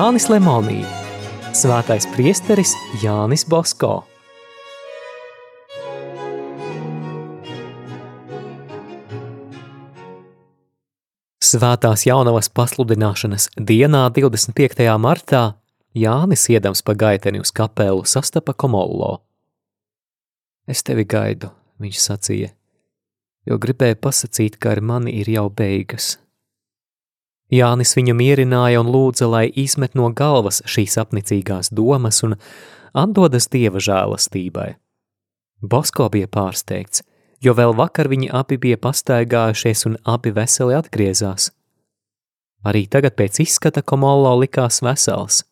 Jānis Lemonī, Svētais priesteris Jānis Bosko. Svētās jaunavas pasludināšanas dienā 25. martā Jānis iedams pa gaiteni uz kapelu sastapa Komollo. Es tevi gaidu, viņš sacīja, jo gribēju pasakīt, ka ar mani ir jau beigas. Jānis viņu mierināja un lūdza, lai izmet no galvas šīs apnicīgās domas un atdodas dieva žēlastībai. Bosko bija pārsteigts, jo vēl vakar viņi abi bija pastaigājušies un abi veseli atgriezās. Arī tagad pēc izskata Komolo likās vesels.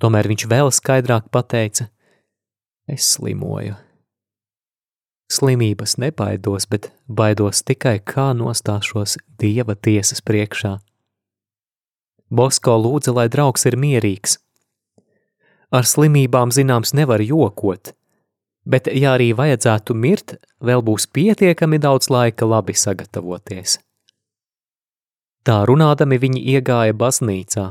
Tomēr viņš vēl skaidrāk pateica: Es slimoju. Slimības nebaidos, bet baidos tikai kā nostāšos dieva tiesas priekšā. Bosko lūdza, lai draugs ir mierīgs. Ar slimībām zināms nevar jokot, bet, ja arī vajadzētu mirt, vēl būs pietiekami daudz laika labi sagatavoties. Tā runādami viņi iegāja baznīcā.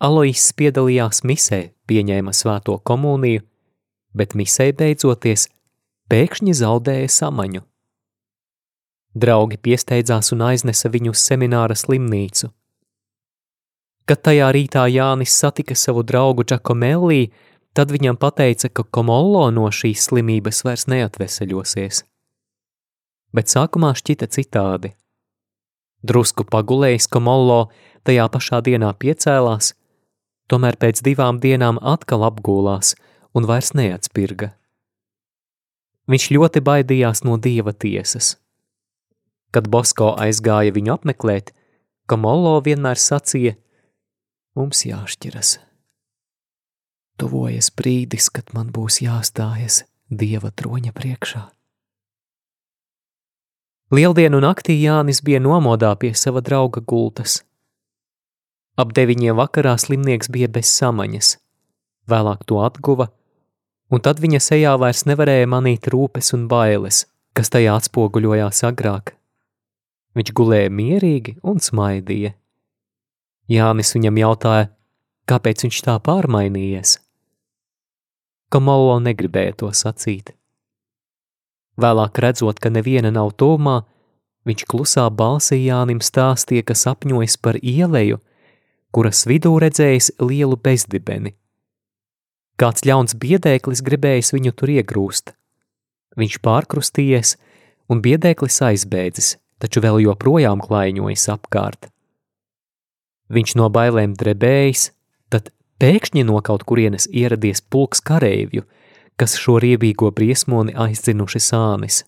Alois piedalījās misē, pieņēma svēto komuniju, bet misē beidzoties pēkšņi zaudēja samaņu. Draugi piesteidzās un aiznesa viņu uz semināra slimnīcu. Kad tajā rītā Jānis satika savu draugu Džakomelli, Tad viņam teica, ka Komollo no šīs slimības vairs neatveseļosies. Bet sākumā šķita citādi. Drusku pagulējis Komollo, tajā pašā dienā piecēlās, tomēr pēc divām dienām atkal apgūlās un vairs neatspirga. Viņš ļoti baidījās no dieva tiesas. Kad Bosko aizgāja viņu apmeklēt, Komollo vienmēr sacīja: Mums jāšķiras. Tuvojas brīdis, kad man būs jāstājas Dieva troņa priekšā. Lieldienu naktī Jānis bija nomodā pie sava drauga gultas. Ap deviņiem vakarā slimnieks bija bez samaņas, vēlāk to atguva, un tad viņa sejā vairs nevarēja manīt rūpes un bailes, kas tajā atspoguļojās agrāk. Viņš gulēja mierīgi un smaidīja. Jānis viņam jautāja, kāpēc viņš tā pārmainījies ka Maulo negribēja to sacīt. Vēlāk redzot, ka neviena nav tūmā, viņš klusā balsī Jānim stāstīja, ka sapņojas par ieleju, kuras vidū redzējis lielu bezdibeni. Kāds ļauns biedēklis gribējis viņu tur iegrūst. Viņš pārkrustījies, un biedēklis aizbēdzis, taču vēl joprojām klaiņojas apkārt. Viņš no bailēm drebējis, tad Pēkšņi no kaut kurienes ieradies pulks kareivju, kas šo riebīgo briesmoni aizdzinuši sānis.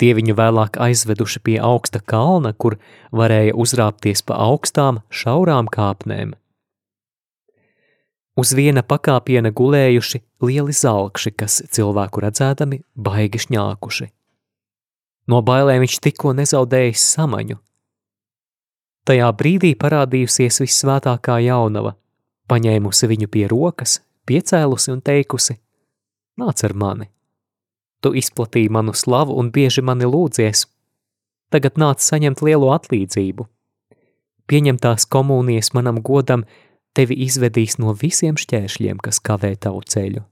Tie viņu vēlāk aizveduši pie augsta kalna, kur varēja uzrāpties pa augstām, šaurām kāpnēm. Uz viena pakāpiena gulējuši lieli zelkši, kas cilvēku redzēdami baigi šņākuši. No bailēm viņš tikko nezaudējis samaņu, Tajā brīdī parādījusies vissvētākā jaunava, paņēmusi viņu pie rokas, piecēlusi un teikusi: Nāc ar mani! Tu izplatīji manu slavu un bieži mani lūdzies. Tagad nāc saņemt lielo atlīdzību. Pieņemtās komunijas manam godam tevi izvedīs no visiem šķēršļiem, kas kavē tavu ceļu.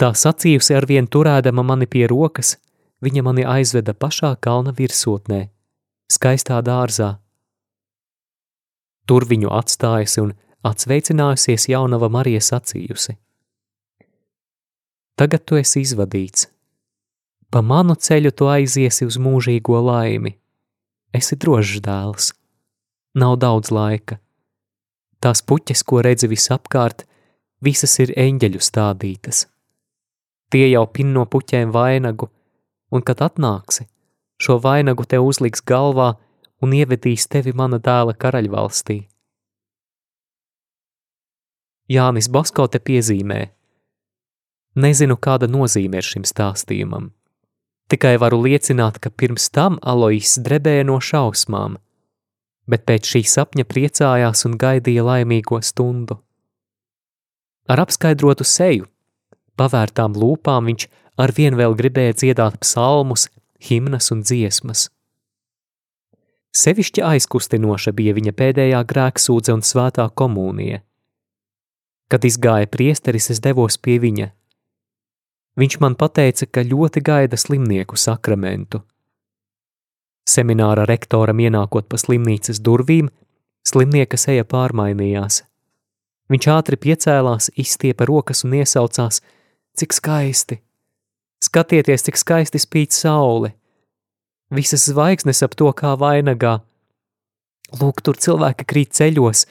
Tā sacījusi ar vien turēdama mani pie rokas, viņa mani aizveda pašā kalna virsotnē, skaistā dārzā. Tur viņu atstājusi un atsveicinājusies jaunava Marija sacījusi. Tagad tu esi izvadīts. Pa manu ceļu tu aiziesi uz mūžīgo laimi. Esi drošs dēls. Nav daudz laika. Tās puķes, ko redzi visapkārt, visas ir eņģeļu stādītas. Tie jau pin no puķēm vainagu, un kad atnāksi, šo vainagu tev uzliks galvā un ievedīs tevi mana dēla karaļvalstī. Jānis Basko te piezīmē. Nezinu, kāda nozīme ir šim stāstījumam. Tikai varu liecināt, ka pirms tam Alois drebēja no šausmām, bet pēc šī sapņa priecājās un gaidīja laimīgo stundu. Ar apskaidrotu seju, pavērtām lūpām viņš arvien vēl gribēja dziedāt psalmus, himnas un dziesmas. Sevišķi aizkustinoša bija viņa pēdējā grēksūdze un svētā komunija. Kad izgāja priesteris, es devos pie viņa. Viņš man teica, ka ļoti gaida slimnieku sakramentu. Semināra rektoram ienākot pa slimnīcas durvīm, slimnieka seja pārmainījās. Viņš ātri piecēlās, izstiepa rokas un iesaucās: Cik skaisti! Skatieties, cik skaisti spīd saule! Visas zvaigznes ap to kā vainagā. Lūk, tur cilvēki krīt ceļos,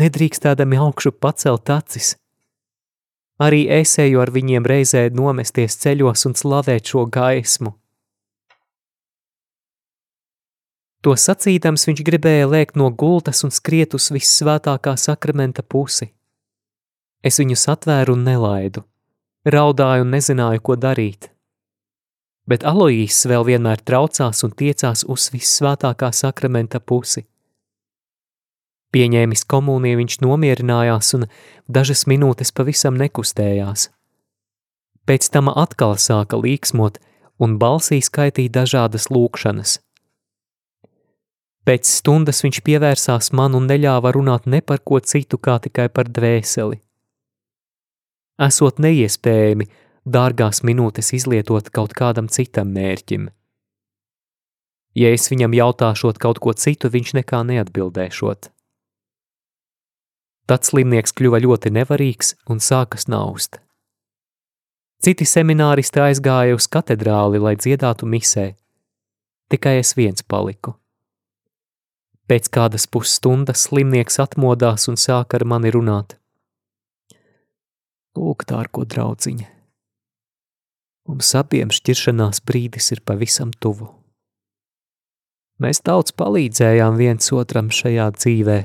nedrīkstādami augšu pacelt acis. Arī es eju ar viņiem reizē nomesties ceļos un slavēt šo gaismu. To sacīdams viņš gribēja lēkt no gultas un skriet uz vissvētākā sakramenta pusi. Es viņus atvēru un nelaidu, raudāju un nezināju, ko darīt. Bet Aloīs vēl vienmēr traucās un tiecās uz vissvētākā sakramenta pusi. Pieņēmis komuniju, viņš nomierinājās un dažas minūtes pavisam nekustējās. Pēc tam atkal sāka līksmot un balsī skaitīja dažādas lūkšanas – Pēc stundas viņš pievērsās man un neļāva runāt ne par ko citu, kā tikai par dvēseli. Esot neiespējami dārgās minūtes izlietot kaut kādam citam mērķim. Ja es viņam jautāšot kaut ko citu, viņš nekā neatbildēšot. Tad slimnieks kļuva ļoti nevarīgs un sāka snaust. Citi semināristi aizgāja uz katedrāli, lai dziedātu misē. Tikai es viens paliku. Pēc kādas pusstundas slimnieks atmodās un sāka ar mani runāt. Lūk, dārgo draudziņa, mums abiem šķiršanās brīdis ir pavisam tuvu. Mēs daudz palīdzējām viens otram šajā dzīvē,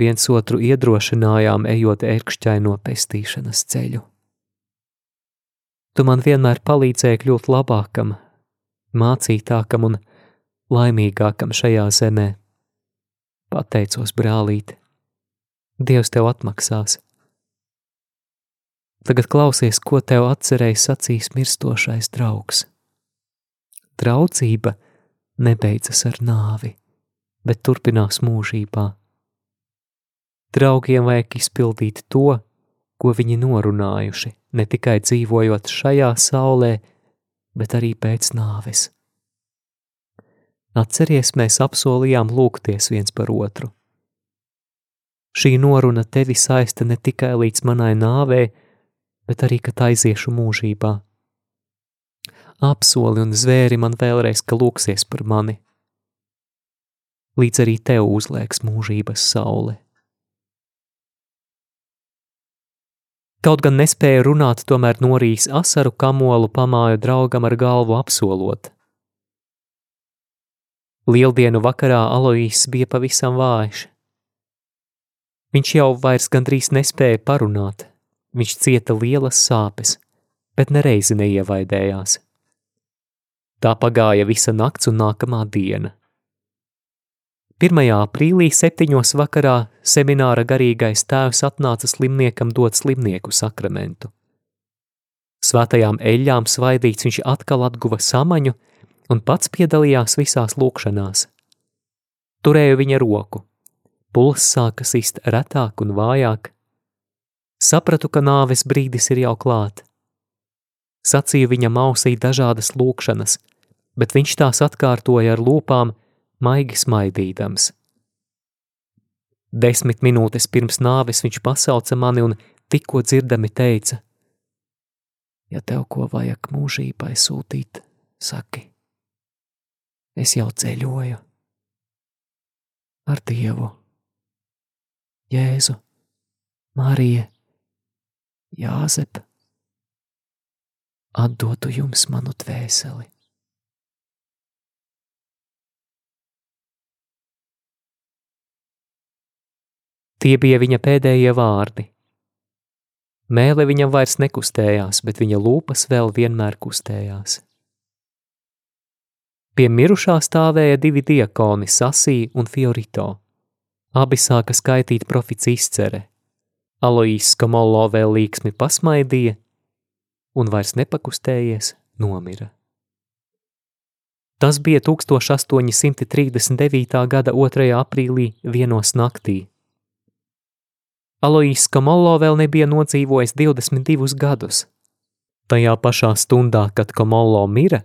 viens otru iedrošinājām ejot ērkšķaino pestīšanas ceļu. Tu man vienmēr palīdzēji kļūt labākam, mācītākam un laimīgākam šajā zemē. Pateicos, brālīte, Dievs tev atmaksās. Tagad klausies, ko tev atcerēja sacīs mirstošais draugs. Draudzība nebeidzas ar nāvi, bet turpinās mūžībā. Draugiem vajag izpildīt to, ko viņi norunājuši, ne tikai dzīvojot šajā saulē, bet arī pēc nāves. Atceries, mēs apsolījām lūgties viens par otru. Šī noruna tevi saista ne tikai līdz manai nāvei, bet arī, kad aiziešu mūžībā. Apsoli un zvēri man vēlreiz, ka lūksies par mani. Līdz arī tev uzliekas mūžības saule. Kaut gan nespēja runāt, tomēr norīs asaru kamolu pamāju draugam ar galvu apsolot – Lieldienu vakarā Aloīs bija pavisam vājš. Viņš jau vairs gandrīz nespēja parunāt, viņš cieta lielas sāpes, bet nereizi neievaidējās. Tā pagāja visa nakts un nākamā diena. 1. aprīlī septiņos vakarā semināra garīgais tēvs atnāca slimniekam dot slimnieku sakramentu. Svētajām eļļām svaidīts viņš atkal atguva samaņu, un pats piedalījās visās lūkšanās. Turēju viņa roku, pulss sāka sist retāk un vājāk. Sapratu, ka nāves brīdis ir jau klāt. Sacīju viņam ausī dažādas lūkšanas, bet viņš tās atkārtoja ar lūpām, maigi smaidīdams. Desmit minūtes pirms nāves viņš pasauca mani un tikko dzirdami teica: Ja tev ko vajag mūžībai sūtīt, saki es jau ceļoju ar Dievu, Jēzu, Mariju, Jāzep, atdotu jums manu dvēseli. Tie bija viņa pēdējie vārdi. Mēle viņam vairs nekustējās, bet viņa lūpas vēl vienmēr kustējās. Pie mirušā stāvēja divi diakoni, Sasī un Fiorito. Abi sāka skaitīt profits izcere. Aloīs Skamolo vēl līksmi pasmaidīja un vairs nepakustējies nomira. Tas bija 1839. gada 2. aprīlī vienos naktī. Aloīs Kamolo vēl nebija nodzīvojis 22 gadus. Tajā pašā stundā, kad Kamolo mira,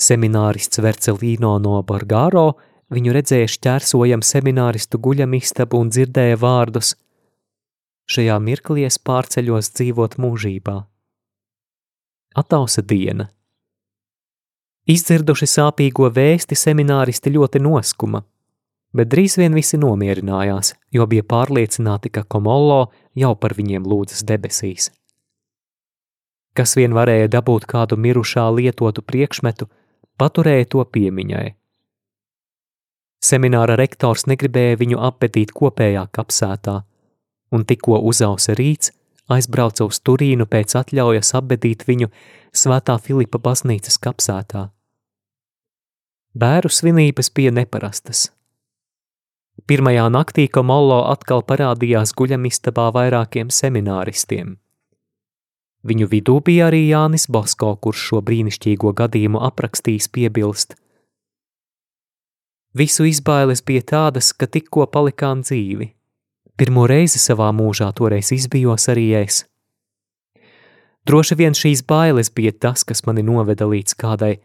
seminārists Vercelīno no Bargāro viņu redzēja šķērsojam semināristu guļamistabu un dzirdēja vārdus: Šajā mirklī es pārceļos dzīvot mūžībā. Atausa diena. Izdzirduši sāpīgo vēsti, semināristi ļoti noskuma, bet drīz vien visi nomierinājās, jo bija pārliecināti, ka Komollo jau par viņiem lūdzas debesīs. Kas vien varēja dabūt kādu mirušā lietotu priekšmetu, paturēja to piemiņai. Semināra rektors negribēja viņu apbedīt kopējā kapsētā, un tikko uzausa rīts, aizbrauca uz Turīnu pēc atļaujas apbedīt viņu Svētā Filipa baznīcas kapsētā. Bēru svinības bija neparastas. Pirmajā naktī Komollo atkal parādījās guļamistabā vairākiem semināristiem. Viņu vidū bija arī Jānis Bosko, kurš šo brīnišķīgo gadījumu aprakstījis piebilst. Visu izbailes bija tādas, ka tikko palikām dzīvi. Pirmo reizi savā mūžā toreiz izbijos arī es. Droši vien šīs bailes bija tas, kas mani noveda līdz kādai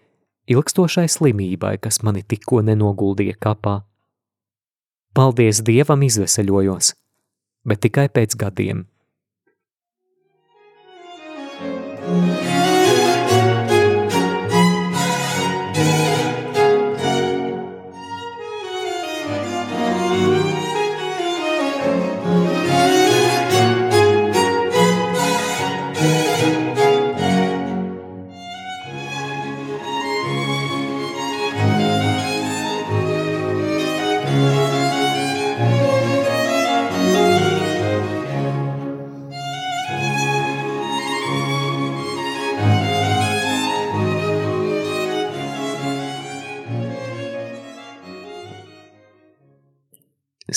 ilgstošai slimībai, kas mani tikko nenoguldīja kapā. Paldies Dievam izveseļojos, bet tikai pēc gadiem.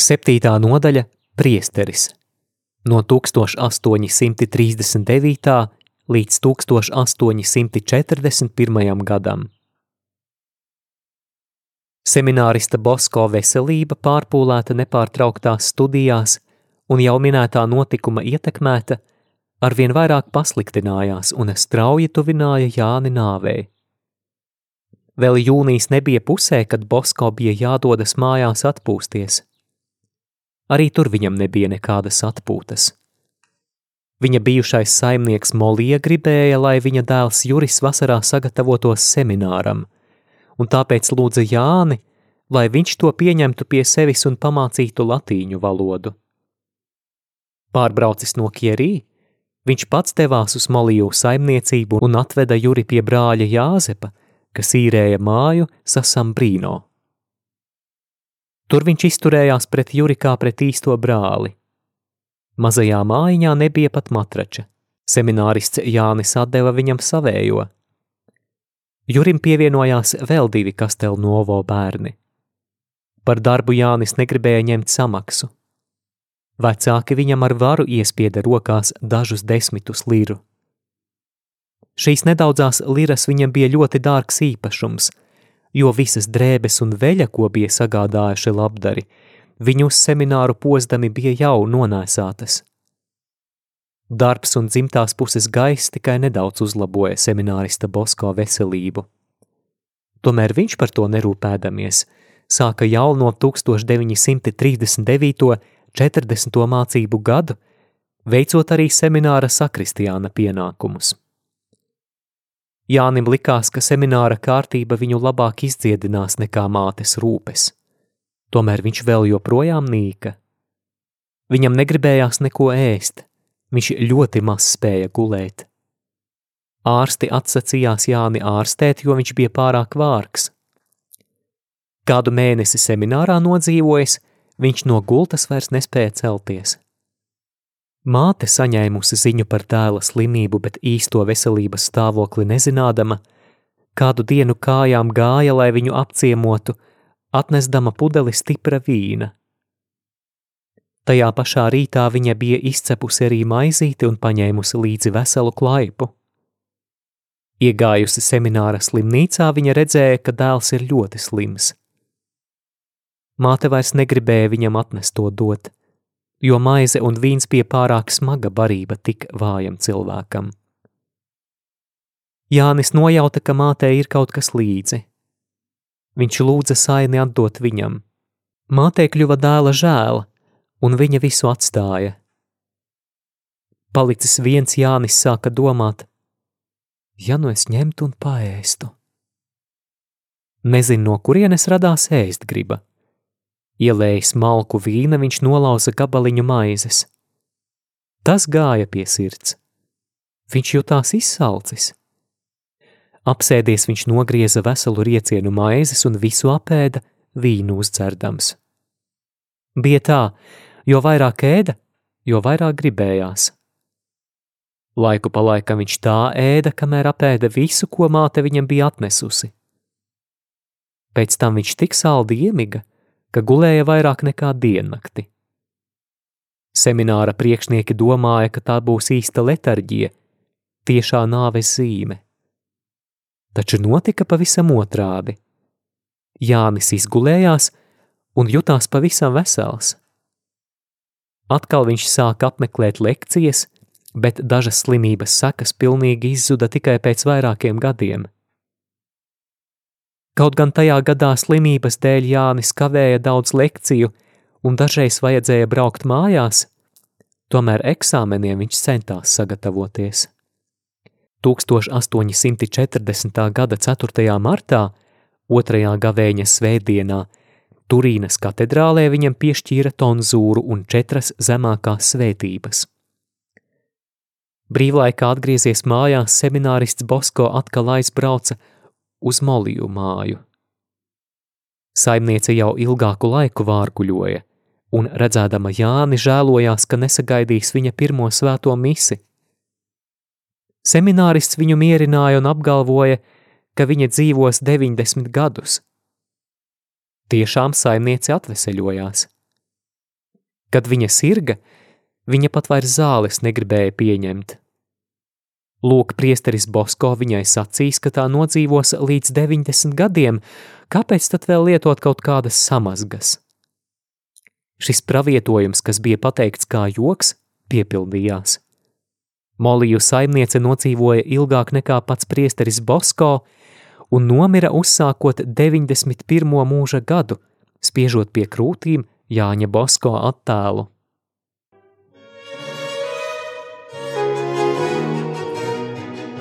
Septītā nodaļa – priesteris. No 1839. līdz 1841. gadam. Seminārista Bosko veselība pārpūlēta nepārtrauktās studijās un jau minētā notikuma ietekmēta, arvien vairāk pasliktinājās un strauji tuvināja Jāni nāvei. Vēl jūnijas nebija pusē, kad Bosko bija jādodas mājās atpūsties – Arī tur viņam nebija nekādas atpūtas. Viņa bijušais saimnieks Molija gribēja, lai viņa dēls Juris vasarā sagatavotos semināram, un tāpēc lūdza Jāni, lai viņš to pieņemtu pie sevis un pamācītu latīņu valodu. Pārbraucis no Kierī, viņš pats devās uz Moliju saimniecību un atveda Juri pie brāļa Jāzepa, kas īrēja māju Sasambrīno. Tur viņš izturējās pret Juri kā pret īsto brāli. Mazajā mājiņā nebija pat matrača. Seminārists Jānis atdeva viņam savējo. Jurim pievienojās vēl divi Kastelnovo bērni. Par darbu Jānis negribēja ņemt samaksu. Vecāki viņam ar varu iespieda rokās dažus desmitus liru. Šīs nedaudzās liras viņam bija ļoti dārgs īpašums, jo visas drēbes un veļa, ko bija sagādājuši labdari, viņu uz semināru pozdami bija jau nonēsātas. Darbs un dzimtās puses gaiss tikai nedaudz uzlaboja seminārista Bosko veselību. Tomēr viņš par to nerūpēdamies, sāka jau no 1939. 40. mācību gadu, veicot arī semināra sakristiāna pienākumus. Jānim likās, ka semināra kārtība viņu labāk izdziedinās nekā mātes rūpes. Tomēr viņš vēl joprojām nīka. Viņam negribējās neko ēst, viņš ļoti maz spēja gulēt. Ārsti atsacījās Jāni ārstēt, jo viņš bija pārāk vārgs. Kādu mēnesi seminārā nodzīvojis, viņš no gultas vairs nespēja celties. Māte saņēmusi ziņu par dēla slimību, bet īsto veselības stāvokli nezinādama, kādu dienu kājām gāja, lai viņu apciemotu, atnesdama pudeli stipra vīna. Tajā pašā rītā viņa bija izcepusi arī maizīti un paņēmusi līdzi veselu klaipu. Iegājusi semināra slimnīcā, viņa redzēja, ka dēls ir ļoti slims. Māte vairs negribēja viņam atnest to dot, jo maize un vīns bija pārāk smaga barība tik vājam cilvēkam. Jānis nojauta, ka mātei ir kaut kas līdzi. Viņš lūdza saini atdot viņam. Mātei kļuva dēla žēl, un viņa visu atstāja. Palicis viens Jānis sāka domāt, ja nu es ņemtu un paēstu. Nezinu, no kurienes radās ēst griba. Ielējis malku vīna, viņš nolauza gabaliņu maizes. Tas gāja pie sirds. Viņš jutās izsalcis. Apsēdies viņš nogrieza veselu riecienu maizes un visu apēda vīnu uzdzerdams. Bija tā, jo vairāk ēda, jo vairāk gribējās. Laiku pa laikam viņš tā ēda, kamēr apēda visu, ko māte viņam bija atnesusi. Pēc tam viņš tik saldi iemiga, ka gulēja vairāk nekā diennakti. Semināra priekšnieki domāja, ka tā būs īsta letarģija, tiešā nāves zīme. Taču notika pavisam otrādi. Jānis izgulējās un jutās pavisam vesels. Atkal viņš sāka apmeklēt lekcijas, bet dažas slimības sekas pilnīgi izzuda tikai pēc vairākiem gadiem. Kaut gan tajā gadā slimības dēļ Jānis kavēja daudz lekciju un dažreiz vajadzēja braukt mājās, tomēr eksāmeniem viņš centās sagatavoties. 1840. gada 4. martā, otrajā gavēņa svētdienā, Turīnas katedrālē viņam piešķīra tonzūru un četras zemākās svētības. Brīvlaikā atgriezies mājās, seminārists Bosko atkal aizbrauca uz Moliju māju. Saimniece jau ilgāku laiku vārguļoja, un redzēdama Jāni žēlojās, ka nesagaidīs viņa pirmo svēto misi. Seminārists viņu mierināja un apgalvoja, ka viņa dzīvos 90 gadus. Tiešām saimniece atveseļojās. Kad viņa sirga, viņa pat vairs zāles negribēja pieņemt. Lūk, priesteris Bosko viņai sacīs, ka tā nodzīvos līdz 90 gadiem, kāpēc tad vēl lietot kaut kādas samazgas? Šis pravietojums, kas bija pateikts kā joks, piepildījās. Moliju saimniece nodzīvoja ilgāk nekā pats priesteris Bosko un nomira uzsākot 91. mūža gadu, spiežot pie krūtīm Jāņa Bosko attēlu.